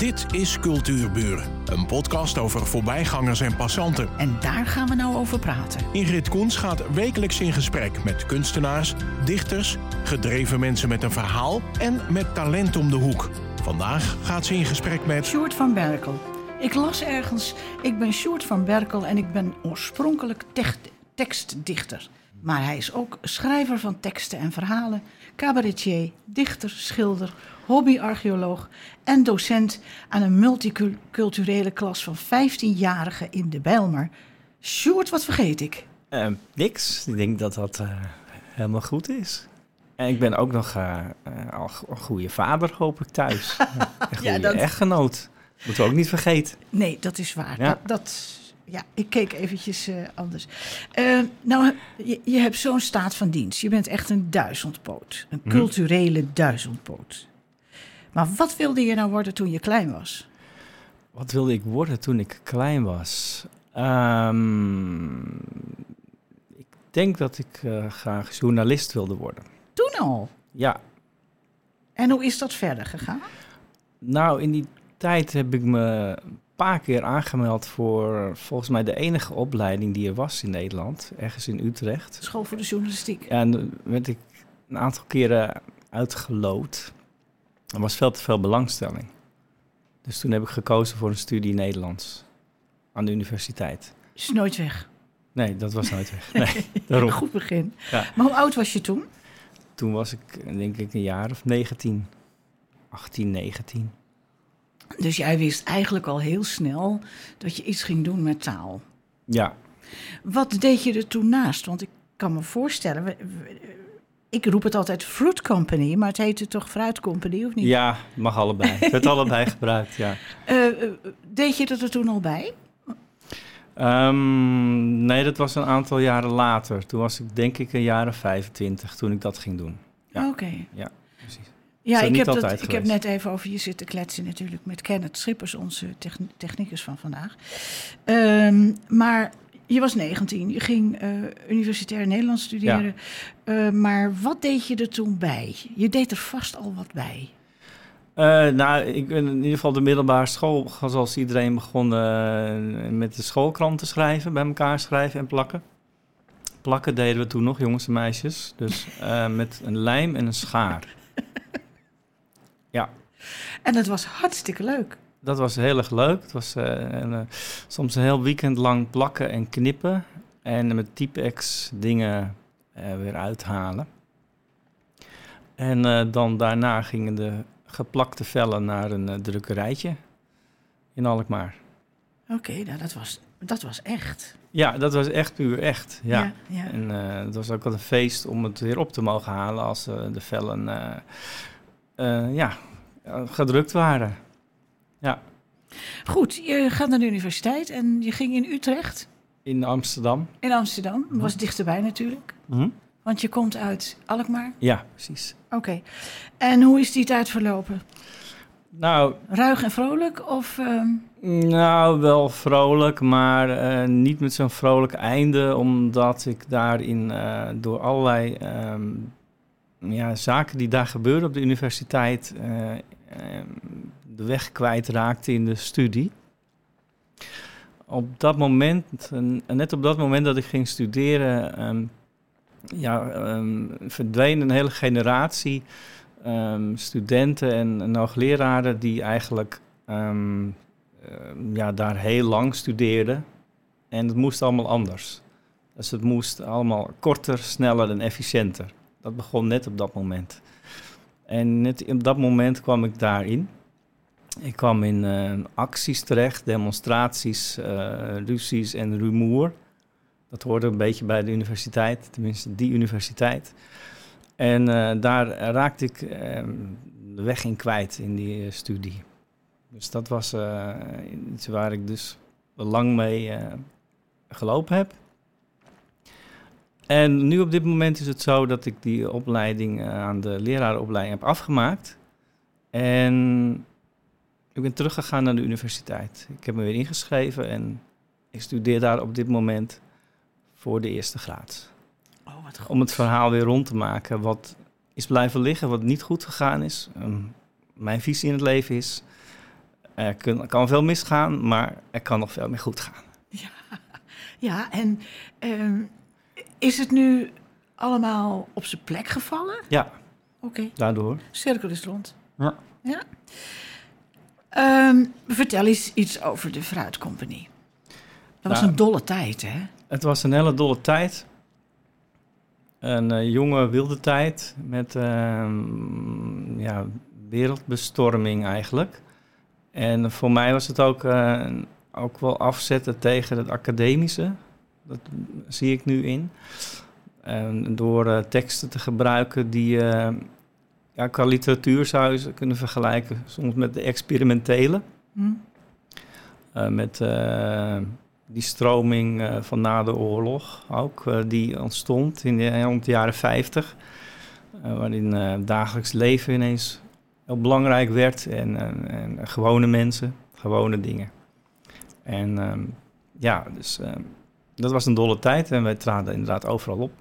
Dit is Cultuurburen, een podcast over voorbijgangers en passanten. En daar gaan we nou over praten. Ingrid Koens gaat wekelijks in gesprek met kunstenaars, dichters, gedreven mensen met een verhaal en met talent om de hoek. Vandaag gaat ze in gesprek met Sjoerd van Berkel. Ik las ergens, ik ben Sjoerd van Berkel en ik ben oorspronkelijk tekstdichter. Maar hij is ook schrijver van teksten en verhalen, cabaretier, dichter, schilder, hobbyarcheoloog en docent aan een multiculturele klas van 15-jarigen in de Bijlmer. Sjoerd, wat vergeet ik? Eh, niks. Ik denk dat dat eh, helemaal goed is. En ik ben ook nog eh, al een goede vader, hoop ik, thuis. Een goede dat- echtgenoot. Moeten we ook niet vergeten. Nee, dat is waar. Ja. Dat, dat, ja, ik keek eventjes eh, anders. Eh, nou, je, je hebt zo'n staat van dienst. Je bent echt een duizendpoot. Een Mhm. culturele duizendpoot. Maar wat wilde je nou worden toen je klein was? Wat wilde ik worden toen ik klein was? Ehm, ik denk dat ik eh, graag journalist wilde worden. Toen al. Ja, En hoe is dat verder gegaan? nou in die tijd heb ik me paar keer aangemeld voor volgens mij de enige opleiding die er was in Nederland. Ergens in Utrecht. School voor de journalistiek. En werd ik een aantal keren uitgeloot. Er was veel te veel belangstelling. Dus toen heb ik gekozen voor een studie Nederlands aan de universiteit. Is nooit weg. Nee, dat was nooit weg. Nee, daarom. Goed begin. Ja. Maar hoe oud was je toen? Toen was ik denk ik een jaar of 19. 18, 19. Dus jij wist eigenlijk al heel snel dat je iets ging doen met taal. Ja, Wat deed je er toen naast? Want ik kan me voorstellen, we- we- ik roep het altijd Fruit Company, maar het heette toch Fruit Company of niet? ja mag allebei. Het werd allebei gebruikt, ja. Eh, eh, deed je dat er toen al bij? Ehm, nee, dat was een aantal jaren later. Toen was ik denk ik een jaar of 25 toen ik dat ging doen. Ja. Oké. Ja, Zo ik heb, dat, ik heb net even over je zitten kletsen natuurlijk met Kenneth Schippers, onze techn- technicus van vandaag. Ehm, maar je was 19, je ging eh, universitair Nederlands studeren. Eh, maar wat deed je er toen bij? Je deed er vast al wat bij. Eh, nou, ik ben in ieder geval de middelbare school, zoals iedereen begon met de schoolkrant te schrijven, bij elkaar schrijven en plakken. Plakken deden we toen nog, jongens en meisjes. Dus met een lijm en een schaar. En dat was hartstikke leuk. Dat was heel erg leuk. Het was eh, een, eh, soms een heel weekend lang plakken en knippen. En met Typex dingen eh, weer uithalen. En dan daarna gingen de geplakte vellen naar een drukkerijtje in Alkmaar. Oké, nou dat was, dat was echt. Ja, dat was echt puur echt. Ja. ja, ja. En eh, het was ook wel een feest om het weer op te mogen halen als eh, de vellen eh, ja, eh, gedrukt waren. Goed, je gaat naar de universiteit en je ging in Utrecht, In Amsterdam. in Amsterdam. Dat was dichterbij natuurlijk, Mhm. want je komt uit Alkmaar. Ja, precies. Oké. En hoe is die tijd verlopen? Nou, Ruig en vrolijk of... ehm, Nou, wel vrolijk, maar eh, niet met zo'n vrolijk einde, omdat ik daarin door allerlei ehm, ja, zaken die daar gebeuren op de universiteit eh, ehm, de weg kwijtraakte in de studie. Op dat moment, en net op dat moment dat ik ging studeren, ehm, ja, ehm, verdween een hele generatie ehm, studenten en, en hoogleraren die eigenlijk eh, ja, daar heel lang studeerde. En het moest allemaal anders. Dus het moest allemaal korter, sneller en efficiënter. Dat begon net op dat moment. En net op dat moment kwam ik daarin. Ik kwam in eh, acties terecht, demonstraties, eh, ruzies en rumoer. Dat hoorde een beetje bij de universiteit, tenminste die universiteit. En eh, daar raakte ik de weg in kwijt in die studie. Dus dat was iets waar ik dus lang mee gelopen heb. En nu op dit moment is het zo dat ik die opleiding eh, aan de lerarenopleiding heb afgemaakt. En ik ben teruggegaan naar de universiteit. Ik heb me weer ingeschreven en ik studeer daar op dit moment voor de eerste graad. Oh, wat goed. Om het verhaal weer rond te maken. Wat is blijven liggen, wat niet goed gegaan is. Ehm, mijn visie in het leven is. Er kun- kan veel misgaan, maar er kan nog veel meer goed gaan. Ja, en ehm, is het nu allemaal op zijn plek gevallen? Ja, Oké, daardoor. cirkel is rond. Ja. Ja. Ehm, vertel eens iets over de Fruitcompagnie. Dat was Nou, een dolle tijd, hè? Het was een hele dolle tijd. Een eh, jonge wilde tijd met ehm, ja, wereldbestorming eigenlijk. En voor mij was het ook, eh, ook wel afzetten tegen het academische. Dat zie ik nu in. En door eh, teksten te gebruiken die eh, ja, qua literatuur zou je kunnen vergelijken. Soms met de experimentele. Eh, met eh, die stroming van na de oorlog ook, die ontstond in de, rond de jaren 50. eh, waarin dagelijks leven ineens heel belangrijk werd en, en, en gewone mensen, gewone dingen. En ehm, ja, dus ehm, dat was een dolle tijd en wij traden inderdaad overal op.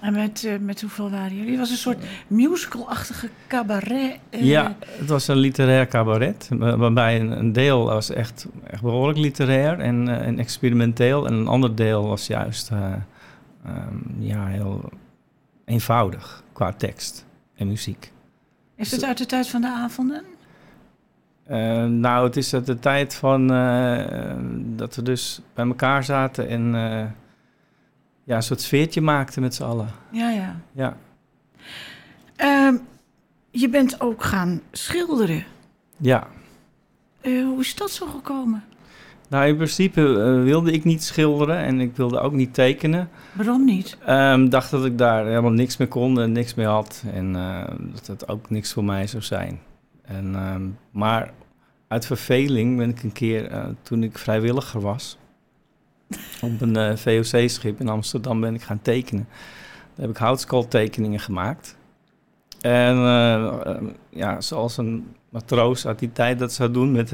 En met, eh, met hoeveel waren jullie? Het was een soort musical-achtige cabaret. eh, Ja, het was een literair cabaret, wa- waarbij een, een deel was echt, echt behoorlijk literair en, eh, en experimenteel. En een ander deel was juist eh, ehm, ja, heel eenvoudig qua tekst en muziek. Is het uit de tijd van de avonden? Eh, nou, het is uit de tijd van eh, dat we dus bij elkaar zaten en eh, ja, een soort sfeertje maakten met z'n allen. Ja, ja. Ja, Ehm, je bent ook gaan schilderen. ja. Eh, hoe is dat zo gekomen? Nou, in principe eh, wilde ik niet schilderen en ik wilde ook niet tekenen. Waarom niet? Ehm dacht dat ik daar helemaal niks meer kon en niks meer had. En eh, dat het ook niks voor mij zou zijn. En, ehm, maar uit verveling ben ik een keer, eh, toen ik vrijwilliger was, op een eh, VOC-schip in Amsterdam ben ik gaan tekenen. Daar heb ik houtskooltekeningen gemaakt. En eh, eh, ja, zoals een matroos uit die tijd dat zou doen met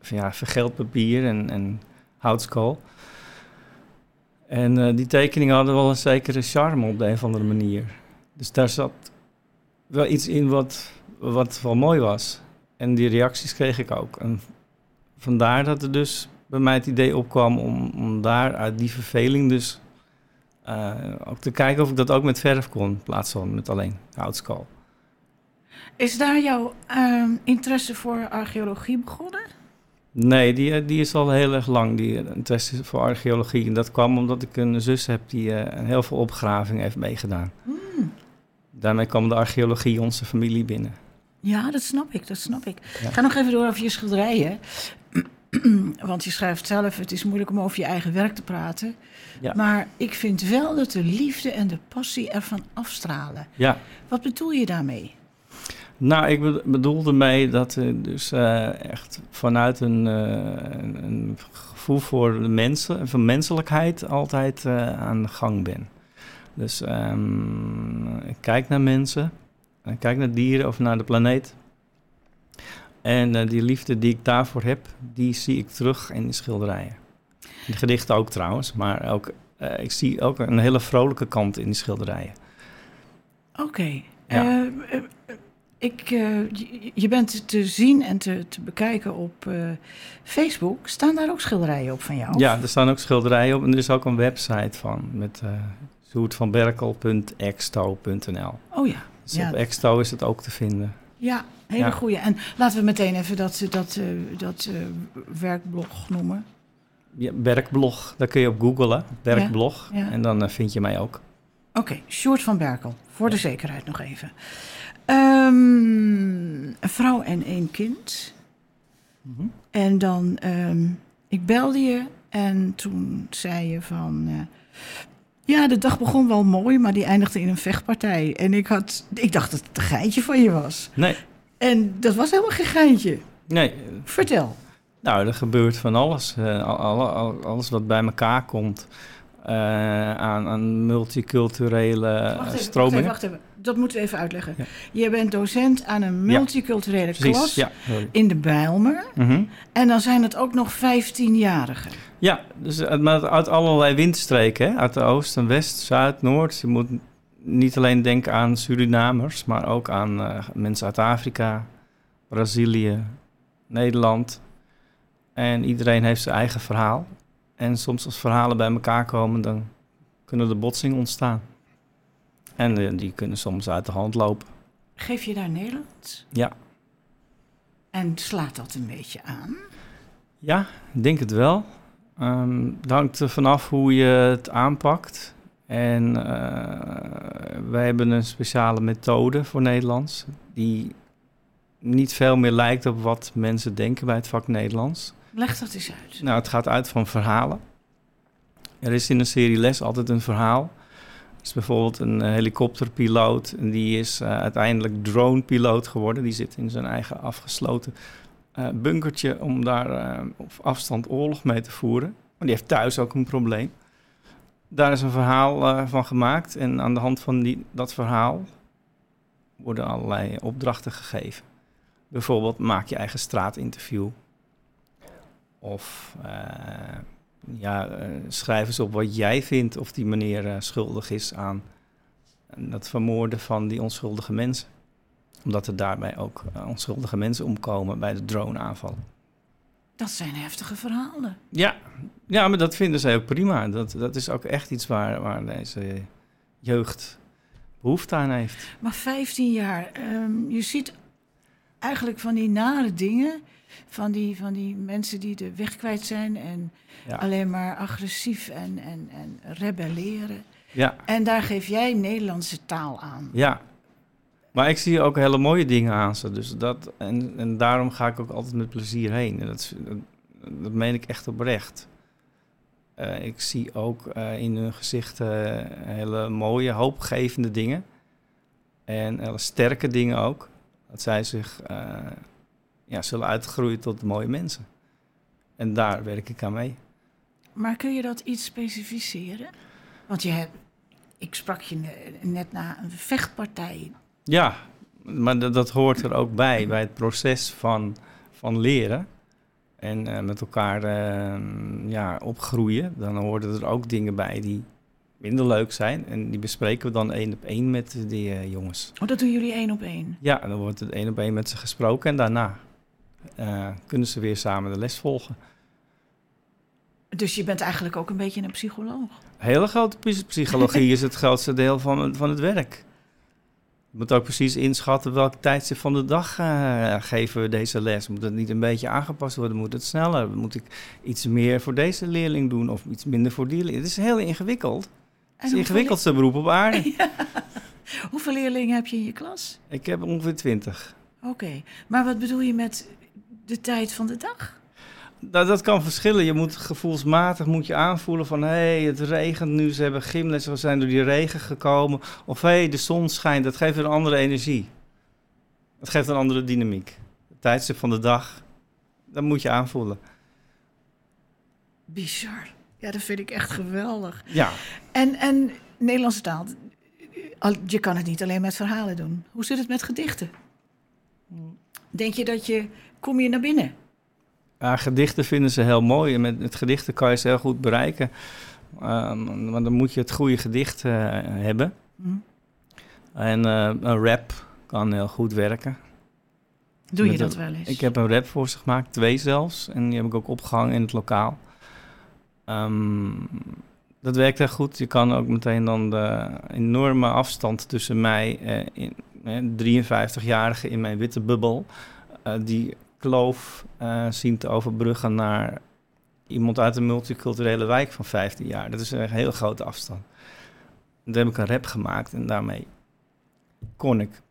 ja, vergeld papier en, en houtskool. En die tekeningen hadden wel een zekere charme op de een of andere manier. Dus daar zat wel iets in wat, wat wel mooi was. En die reacties kreeg ik ook. En vandaar dat er dus bij mij het idee opkwam om, om daar uit die verveling dus eh, ook te kijken of ik dat ook met verf kon, in plaats van met alleen houtskool. Is daar jouw ehm, interesse voor archeologie begonnen? Nee, die, eh, die is al heel erg lang, die interesse voor archeologie. En dat kwam omdat ik een zus heb die eh, heel veel opgravingen heeft meegedaan. Hmm. Daarmee kwam de archeologie onze familie binnen. Ja, dat snap ik, dat snap ik. Ja. Ik ga nog even door over je schilderijen. Want je schrijft zelf, het is moeilijk om over je eigen werk te praten. Ja. Maar ik vind wel dat de liefde en de passie ervan afstralen. Ja, Wat bedoel je daarmee? nou, ik be- bedoelde mee dat ik dus eh, echt vanuit een, eh, een, een gevoel voor de mensen en voor menselijkheid altijd eh, aan de gang ben. Dus ehm, ik kijk naar mensen, kijk naar dieren of naar de planeet. En eh, die liefde die ik daarvoor heb, die zie ik terug in de schilderijen. In de gedichten ook trouwens, maar ook, eh, ik zie ook een hele vrolijke kant in die schilderijen. Oké. Ja. Eh, ik, je- bent te zien en te, te bekijken op Facebook. Staan daar ook schilderijen op van jou? Ja, er staan ook schilderijen op en er is ook een website van met zoetvanberkel.exto.nl. Oh ja. Dus Ja. op Exto is het ook te vinden. Ja, hele Ja. goeie. En laten we meteen even dat, dat, eh, dat eh, werkblog noemen. Ja, werkblog, daar kun je op googlen, werkblog. Ja. En dan eh, vind je mij ook. Oké, Sjoerd van Berkel. Voor de zekerheid nog even. Ehm, een vrouw en één kind. Mhm. En dan, ehm, ik belde je en toen zei je van... ja, de dag begon wel mooi, maar die eindigde in een vechtpartij. En ik, had, ik dacht dat het een geintje van je was. Nee, En dat was helemaal geen geintje. nee. Vertel. Nou, er gebeurt van alles. Eh, al- alle- al- alles wat bij elkaar komt eh, aan, aan multiculturele Wacht eh, even, wacht even, stromingen. wacht even. Dat moeten we even uitleggen. Ja. Je bent docent aan een multiculturele klas ja. in de Bijlmer. Mhm. En dan zijn het ook nog 15-jarigen. Ja, dus uit, maar uit allerlei windstreken, hè? uit de oost en west, zuid, noord. Je moet niet alleen denken aan Surinamers, maar ook aan eh, mensen uit Afrika, Brazilië, Nederland. En iedereen heeft zijn eigen verhaal. En soms als verhalen bij elkaar komen, dan kunnen er botsingen ontstaan. En eh, die kunnen soms uit de hand lopen. Geef je daar Nederlands? Ja. En slaat dat een beetje aan? Ja, ik denk het wel. Ehm het hangt er vanaf hoe je het aanpakt. En eh, wij hebben een speciale methode voor Nederlands, die niet veel meer lijkt op wat mensen denken bij het vak Nederlands. Leg dat eens uit. Nou, het gaat uit van verhalen. Er is in een serie les altijd een verhaal. Is bijvoorbeeld een eh, helikopterpiloot en die is eh, uiteindelijk dronepiloot geworden. Die zit in zijn eigen afgesloten eh, bunkertje om daar op afstand oorlog mee te voeren. Maar die heeft thuis ook een probleem. Daar is een verhaal van gemaakt en aan de hand van die, dat verhaal worden allerlei opdrachten gegeven. Bijvoorbeeld maak je eigen straatinterview. Of ja, eh, schrijf eens op wat jij vindt of die meneer eh, schuldig is aan dat vermoorden van die onschuldige mensen. Omdat er daarbij ook eh, onschuldige mensen omkomen bij de droneaanval. Dat zijn heftige verhalen. Ja, ja, maar dat vinden zij ook prima. Dat, dat is ook echt iets waar, waar deze jeugd behoefte aan heeft. Maar 15 jaar, ehm, je ziet eigenlijk van die nare dingen. Van die, van die mensen die de weg kwijt zijn en Ja. alleen maar agressief en, en, en rebelleren. Ja, En daar geef jij Nederlandse taal aan. ja. Maar ik zie ook hele mooie dingen aan ze. Dus dat, en, en daarom ga ik ook altijd met plezier heen. En dat, dat, dat meen ik echt oprecht. Eh, ik zie ook eh, in hun gezichten hele mooie, hoopgevende dingen. En hele sterke dingen ook. Dat zij zich eh, ja, zullen uitgroeien tot mooie mensen. En daar werk ik aan mee. Maar kun je dat iets specificeren? Want je hebt, ik sprak je ne- net na een vechtpartij. Ja, maar dat, dat hoort er ook bij, bij het proces van, van leren. En eh, met elkaar eh, ja, opgroeien. Dan horen er ook dingen bij die minder leuk zijn. En die bespreken we dan één op één met die eh, jongens. Oh, dat doen jullie één op één. Ja, dan wordt het één op één met ze gesproken. En daarna eh, kunnen ze weer samen de les volgen. Dus je bent eigenlijk ook een beetje een psycholoog. Hele grote psy- psychologie is het grootste deel van, het- van het werk. Je moet ook precies inschatten welk tijdstip van de dag eh, geven we deze les. Moet het niet een beetje aangepast worden? Moet het sneller? Moet ik iets meer voor deze leerling doen of iets minder voor die leerling? Het is heel ingewikkeld. Het is het ingewikkeldste beroep op aarde. Hoeveel leerlingen heb je in je klas? Ik heb ongeveer twintig. Oké, maar wat bedoel je met de tijd van de dag? Nou, dat kan verschillen. Je moet gevoelsmatig moet je aanvoelen van... hé, hey, het regent nu, ze hebben gymles, we zijn door die regen gekomen. Of hé, hey, de zon schijnt, dat geeft een andere energie. Dat geeft een andere dynamiek. Het tijdstip van de dag, dat moet je aanvoelen. Bizar. Ja, dat vind ik echt geweldig. Ja, En, en Nederlandse taal, al- je kan het niet alleen met verhalen doen. Hoe zit het met gedichten? Denk je dat je, kom je naar binnen? Ja, gedichten vinden ze heel mooi. En met, met gedichten kan je ze heel goed bereiken. Ehm, maar dan moet je het goede gedicht eh, hebben. Hm? En eh, een rap kan heel goed werken. Doe je Met dat wel eens? Ik heb een rap voor ze gemaakt, twee zelfs. En die heb ik ook opgehangen in het lokaal. Ehm, dat werkt heel goed. Je kan ook meteen dan de enorme afstand tussen mij en in, 53-jarige in mijn witte bubbel... eh, die kloof eh, zien te overbruggen naar iemand uit een multiculturele wijk van 15 jaar. Dat is een hele grote afstand. En toen heb ik een rap gemaakt en daarmee kon ik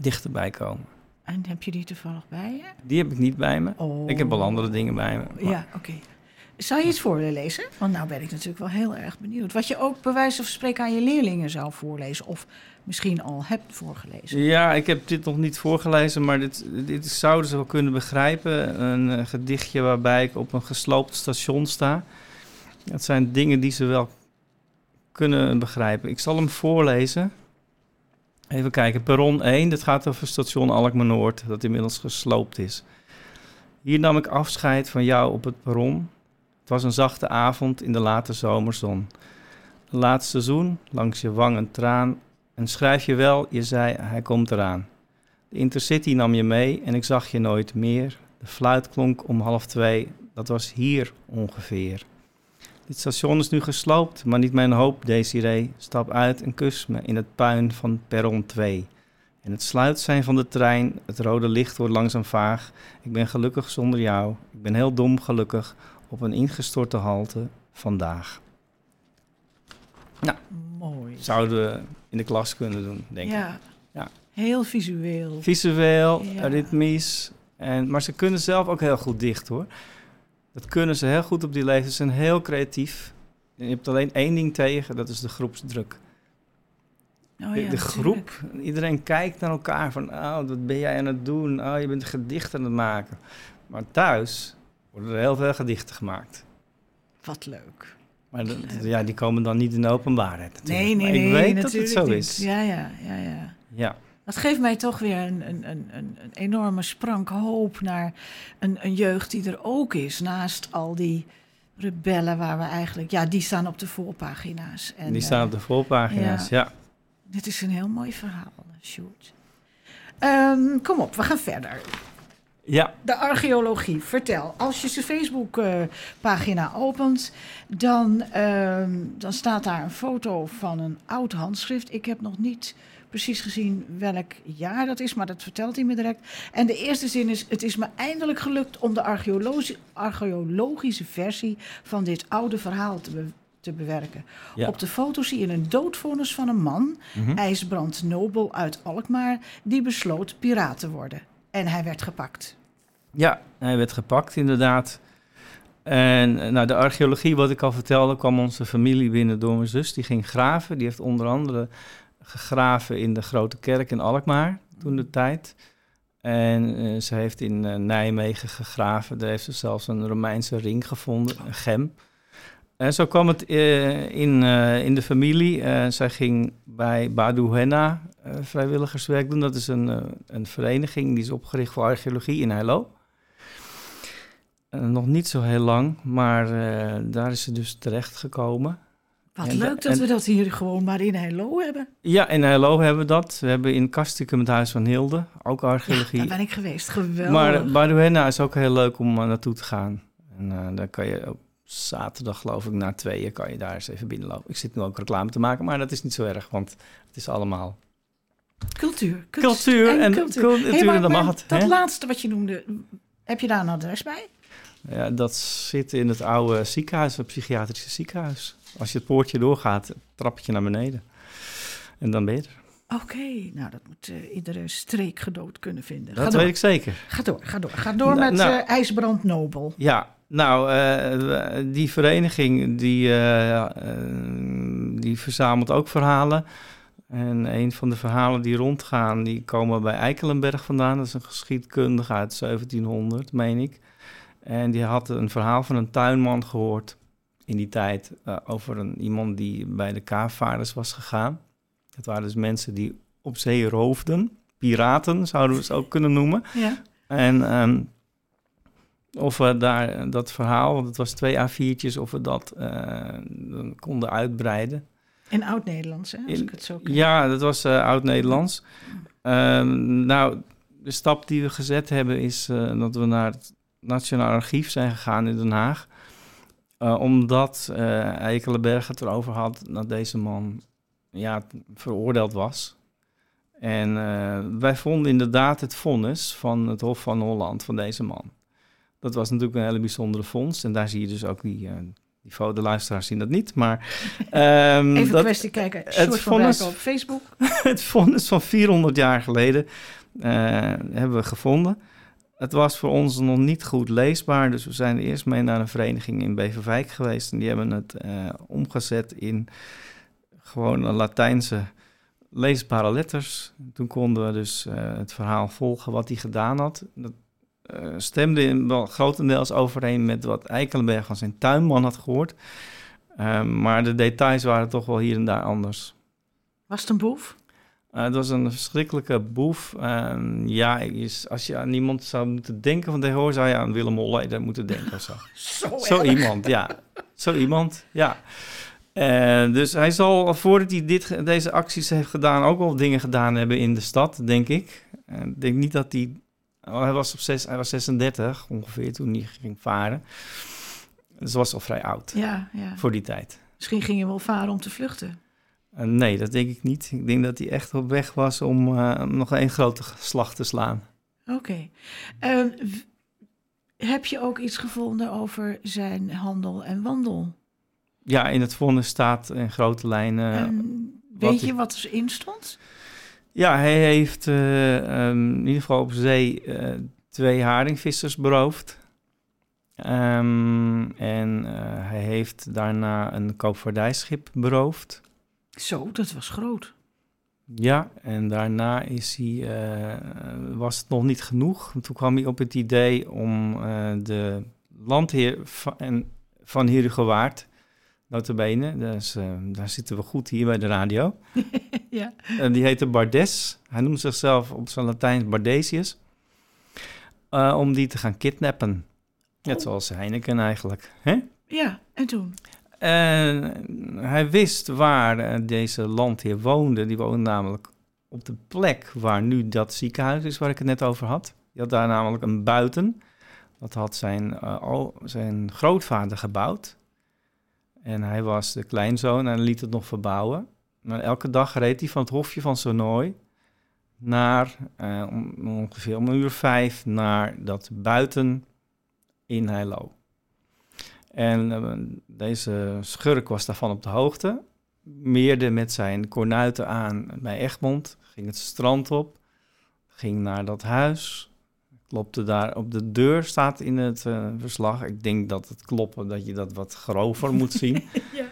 dichterbij komen. En heb je die toevallig bij je? Die heb ik niet bij me. Oh. Ik heb al andere dingen bij me. maar- Ja, oké. Zou je iets voor willen lezen? Want nou ben ik natuurlijk wel heel erg benieuwd. Wat je ook bij wijze van spreken aan je leerlingen zou voorlezen. Of misschien al hebt voorgelezen. Ja, ik heb dit nog niet voorgelezen, maar dit, dit zouden ze wel kunnen begrijpen. Een eh, gedichtje waarbij ik op een gesloopt station sta. Dat zijn dingen die ze wel kunnen begrijpen. Ik zal hem voorlezen. Even kijken, perron 1, dat gaat over station Alkmaar-Noord, dat inmiddels gesloopt is. Hier nam ik afscheid van jou op het perron. Het was een zachte avond in de late zomerzon. Laatste seizoen, langs je wang een traan. En schrijf je wel, je zei, hij komt eraan. De Intercity nam je mee en ik zag je nooit meer. De fluit klonk om half twee. Dat was hier ongeveer. Dit station is nu gesloopt, maar niet mijn hoop, Desiree. Stap uit en kus me in het puin van perron 2. En het sluit zijn van de trein, het rode licht wordt langzaam vaag. Ik ben gelukkig zonder jou. Ik ben heel dom gelukkig op een ingestorte halte vandaag. Mooi. Zouden we in de klas kunnen doen, denk ik. Ja. Heel visueel. Visueel, Ja. ritmisch. En, maar ze kunnen zelf ook heel goed dicht hoor. Dat kunnen ze heel goed op die leeftijd. Ze zijn heel creatief. En je hebt alleen één ding tegen, dat is de groepsdruk. Oh, de ja, de groep, iedereen kijkt naar elkaar van, oh, wat ben jij aan het doen? Oh, je bent een gedicht aan het maken. Maar thuis worden er heel veel gedichten gemaakt. Wat leuk. Maar ja, die komen dan niet in de openbaarheid natuurlijk. Nee, nee, Maar nee. ik weet dat het zo niet. is. Ja, ja, ja, ja. Ja. Dat geeft mij toch weer een, een, een, een, enorme sprank hoop naar een, een jeugd die er ook is. Naast al die rebellen waar we eigenlijk... Ja, die staan op de voorpagina's. En, die eh, staan op de voorpagina's, ja. Dit is een heel mooi verhaal, Sjoerd. Ehm, kom op, we gaan verder. Ja, De archeologie, vertel. Als je zijn Facebookpagina opent, dan, ehm, dan staat daar een foto van een oud handschrift. Ik heb nog niet precies gezien welk jaar dat is, maar dat vertelt hij me direct. En de eerste zin is: Het is me eindelijk gelukt om de archeologi- archeologische versie van dit oude verhaal te, be- te bewerken. ja. Op de foto zie je een doodvonnis van een man, Mhm. IJsbrand Nobel uit Alkmaar, die besloot piraat te worden. En hij werd gepakt. Ja, hij werd gepakt inderdaad. En eh, nou, de archeologie, wat ik al vertelde, kwam onze familie binnen door mijn zus. Die ging graven. Die heeft onder andere gegraven in de Grote Kerk in Alkmaar toen de tijd. En eh, ze heeft in eh, Nijmegen gegraven. Daar heeft ze zelfs een Romeinse ring gevonden, een gem. En zo kwam het eh, in, eh, in de familie. Eh, zij ging bij Badu Henna vrijwilligerswerk doen. Dat is een, een vereniging die is opgericht voor archeologie in Heilo. Nog niet zo heel lang, maar daar is ze dus terecht gekomen. Wat En leuk dat en- we dat hier gewoon maar in Hello hebben. Ja, in Heilo hebben we dat. We hebben in Kastikum het Huis van Hilde, ook archeologie. Daar ben ik geweest. Geweldig. maar Badu Henna is ook heel leuk om naartoe te gaan. En daar kan je op zaterdag, geloof ik, na tweeën kan je daar eens even binnenlopen. Ik zit nu ook reclame te maken, maar dat is niet zo erg, want het is allemaal cultuur. kunst cultuur en cultuur. cultuur, Hey, maar- en het. Dat hè? laatste wat je noemde, heb je daar een adres bij? Ja, dat zit in het oude ziekenhuis, het psychiatrische ziekenhuis. Als je het poortje doorgaat, trap je naar beneden. En dan ben je er. Oké, nou dat moet eh, iedere streekgedood kunnen vinden. Ga Dat door. weet ik zeker. Ga door, ga door. Ga door Nou, met nou. eh, IJsbrand Nobel. Ja, nou, eh, die vereniging die, eh, eh, die verzamelt ook verhalen. En een van de verhalen die rondgaan, die komen bij Eikelenberg vandaan. Dat is een geschiedkundige uit 1700, meen ik. En die had een verhaal van een tuinman gehoord in die tijd over een, iemand die bij de kaapvaarders was gegaan. Dat waren dus mensen die op zee roofden. Piraten zouden we ze ook kunnen noemen. Ja. En ehm, of we daar dat verhaal, want het was twee A4'tjes, of we dat eh, dan konden uitbreiden. In Oud-Nederlands, hè, als In- ik het zo ken. Ja, dat was eh, Oud-Nederlands. Ehm, nou, de stap die we gezet hebben is eh, dat we naar het Nationaal Archief zijn gegaan in Den Haag. Eh, omdat eh Eikelenberg het erover had dat deze man ja, veroordeeld was. En eh, wij vonden inderdaad het vonnis van het Hof van Holland van deze man. Dat was natuurlijk een hele bijzondere vondst. En daar zie je dus ook die, eh die. De luisteraars zien dat niet, maar... ehm, Even dat, een kwestie kijken. Van vonnis- op Facebook. het vonnis van 400 jaar geleden eh, hebben we gevonden. Het was voor ons nog niet goed leesbaar, dus we zijn eerst mee naar een vereniging in Beverwijk geweest. En die hebben het eh, omgezet in gewoon een Latijnse leesbare letters. Toen konden we dus het verhaal volgen wat hij gedaan had. Dat eh, stemde in wel grotendeels overeen met wat Eikelenberg van zijn tuinman had gehoord. Eh, maar de details waren toch wel hier en daar anders. Was het een boef? Uh, het was een verschrikkelijke boef. Ehm, ja, is, als je aan iemand zou moeten denken van tegenwoordig, zou je aan Willem Holleder moeten denken of zo. Zo, iemand, ja. Zo iemand, ja. Eh, dus hij zal, voordat hij dit, deze acties heeft gedaan, ook wel dingen gedaan hebben in de stad, denk ik. Ik denk niet dat hij hij, was op zes, hij was 36 ongeveer toen hij ging varen. Dus hij was al vrij oud Ja, ja. voor die tijd. Misschien ging je wel varen om te vluchten. Eh, nee, dat denk ik niet. Ik denk dat hij echt op weg was om eh, nog een grote slag te slaan. Oké. Ehm, heb je ook iets gevonden over zijn handel en wandel? Ja, in het vonnis staat in grote lijnen. Wat weet je wat erin stond? Ja, hij heeft eh, ehm, in ieder geval op zee eh, twee haringvissers beroofd. Ehm, en eh, hij heeft daarna een koopvaardijschip beroofd. Zo, dat was groot. Ja, en daarna is hij, was het nog niet genoeg. Toen kwam hij op het idee om de landheer van, van Herugewaard, notabene, dus, eh, daar zitten we goed hier bij de radio. ja. En die heette Bardes. Hij noemt zichzelf op zijn Latijn Bardesius. Eh, om die te gaan kidnappen. Net Oh. zoals Heineken eigenlijk. Hè? ja, en toen? En hij wist waar eh, deze landheer woonde. Die woonde namelijk op de plek waar nu dat ziekenhuis is waar ik het net over had. Die had daar namelijk een buiten. Dat had zijn, eh, al, zijn grootvader gebouwd. En hij was de kleinzoon en liet het nog verbouwen. Maar elke dag reed hij van het hofje van Sonoy naar eh, ongeveer om een uur vijf naar dat buiten in Heilo. En eh, deze schurk was daarvan op de hoogte. Meerde met zijn kornuiten aan bij Egmond. Ging het strand op. Ging naar dat huis. Klopte daar op de deur, staat in het eh, verslag. Ik denk dat het kloppen, dat je dat wat grover moet zien. Ja.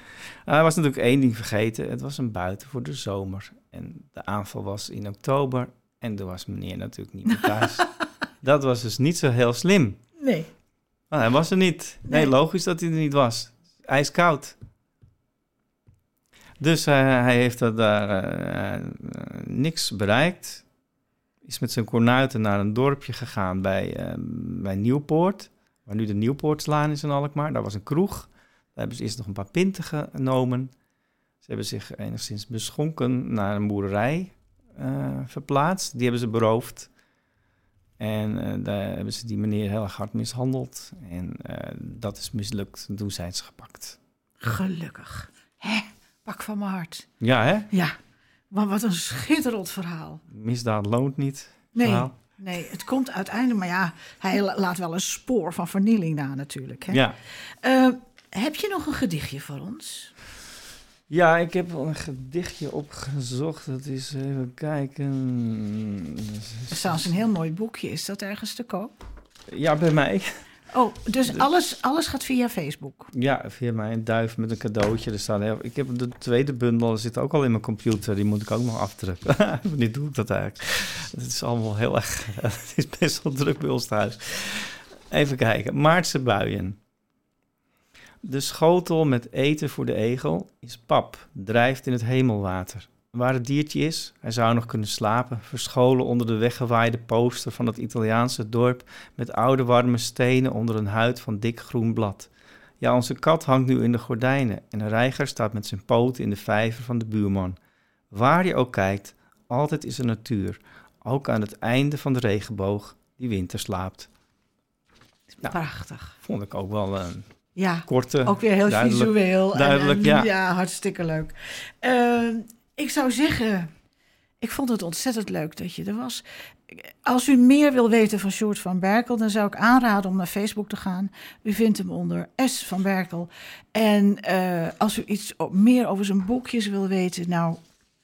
Hij was natuurlijk één ding vergeten. Het was een buiten voor de zomer. En de aanval was in oktober. En er was meneer natuurlijk niet meer thuis. dat was dus niet zo heel slim. Nee. Ah, hij was er niet. Nee, Nee. logisch dat hij er niet was. Ijskoud. Dus eh, hij heeft er daar eh, eh, niks bereikt. Is met zijn kornuiten naar een dorpje gegaan bij, eh, bij Nieuwpoort. Waar nu de Nieuwpoortslaan is in Alkmaar. Daar was een kroeg. Daar hebben ze eerst nog een paar pinten genomen. Ze hebben zich enigszins beschonken naar een boerderij eh, verplaatst. Die hebben ze beroofd. En eh, daar hebben ze die meneer heel erg hard mishandeld. En dat is mislukt. Toen zijn ze gepakt. Gelukkig. Hè? Pak van mijn hart. Ja, hè? Ja, maar wat een schitterend verhaal. Misdaad loont niet. Nee, verhaal. nee, het komt uiteindelijk... Maar ja, hij la- laat wel een spoor van vernieling na natuurlijk. Hè? Ja. Eh, heb je nog een gedichtje voor ons? ja, ik heb wel een gedichtje opgezocht. Dat is even kijken. Er is trouwens een heel mooi boekje. Is dat ergens te koop? Ja, bij mij. Oh, dus alles, alles gaat via Facebook. Ja, via mij een duif met een cadeautje. Er staat heel, ik heb de tweede bundel, zit ook al in mijn computer. Die moet ik ook nog afdrukken. Wanneer doe ik dat eigenlijk? Het is allemaal heel erg... Het is best wel druk bij ons thuis. Even kijken. Maartse buien. De schotel met eten voor de egel is pap, drijft in het hemelwater. Waar het diertje is, hij zou nog kunnen slapen, verscholen onder de weggewaaide poster van het Italiaanse dorp met oude warme stenen onder een huid van dik groen blad. Ja, onze kat hangt nu in de gordijnen en een reiger staat met zijn poten in de vijver van de buurman. Waar je ook kijkt, altijd is er natuur, ook aan het einde van de regenboog die winter slaapt. Nou. Prachtig. Vond ik ook wel een Ja, korte, ook weer heel duidelijk- visueel. duidelijk, en, ja. hartstikke leuk. Eh, ik zou zeggen, ik vond het ontzettend leuk dat je er was. Als u meer wil weten van Sjoerd van Berkel, dan zou ik aanraden om naar Facebook te gaan. U vindt hem onder S van Berkel. En eh, als u iets meer over zijn boekjes wil weten, nou,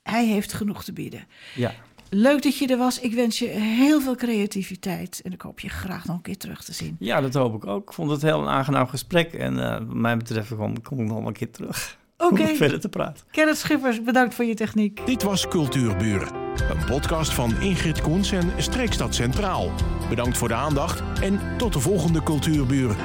hij heeft genoeg te bieden. Ja, Leuk dat je er was. Ik wens je heel veel creativiteit. En ik hoop je graag nog een keer terug te zien. ja, dat hoop ik ook. Ik vond het heel een aangenaam gesprek en eh, wat mij betreft kom, kom ik nog een keer terug Oké, om verder te praten. Kenneth Schippers, bedankt voor je techniek. Dit was Cultuurburen, een podcast van Ingrid Koens en Streekstad Centraal. Bedankt voor de aandacht en tot de volgende Cultuurburen.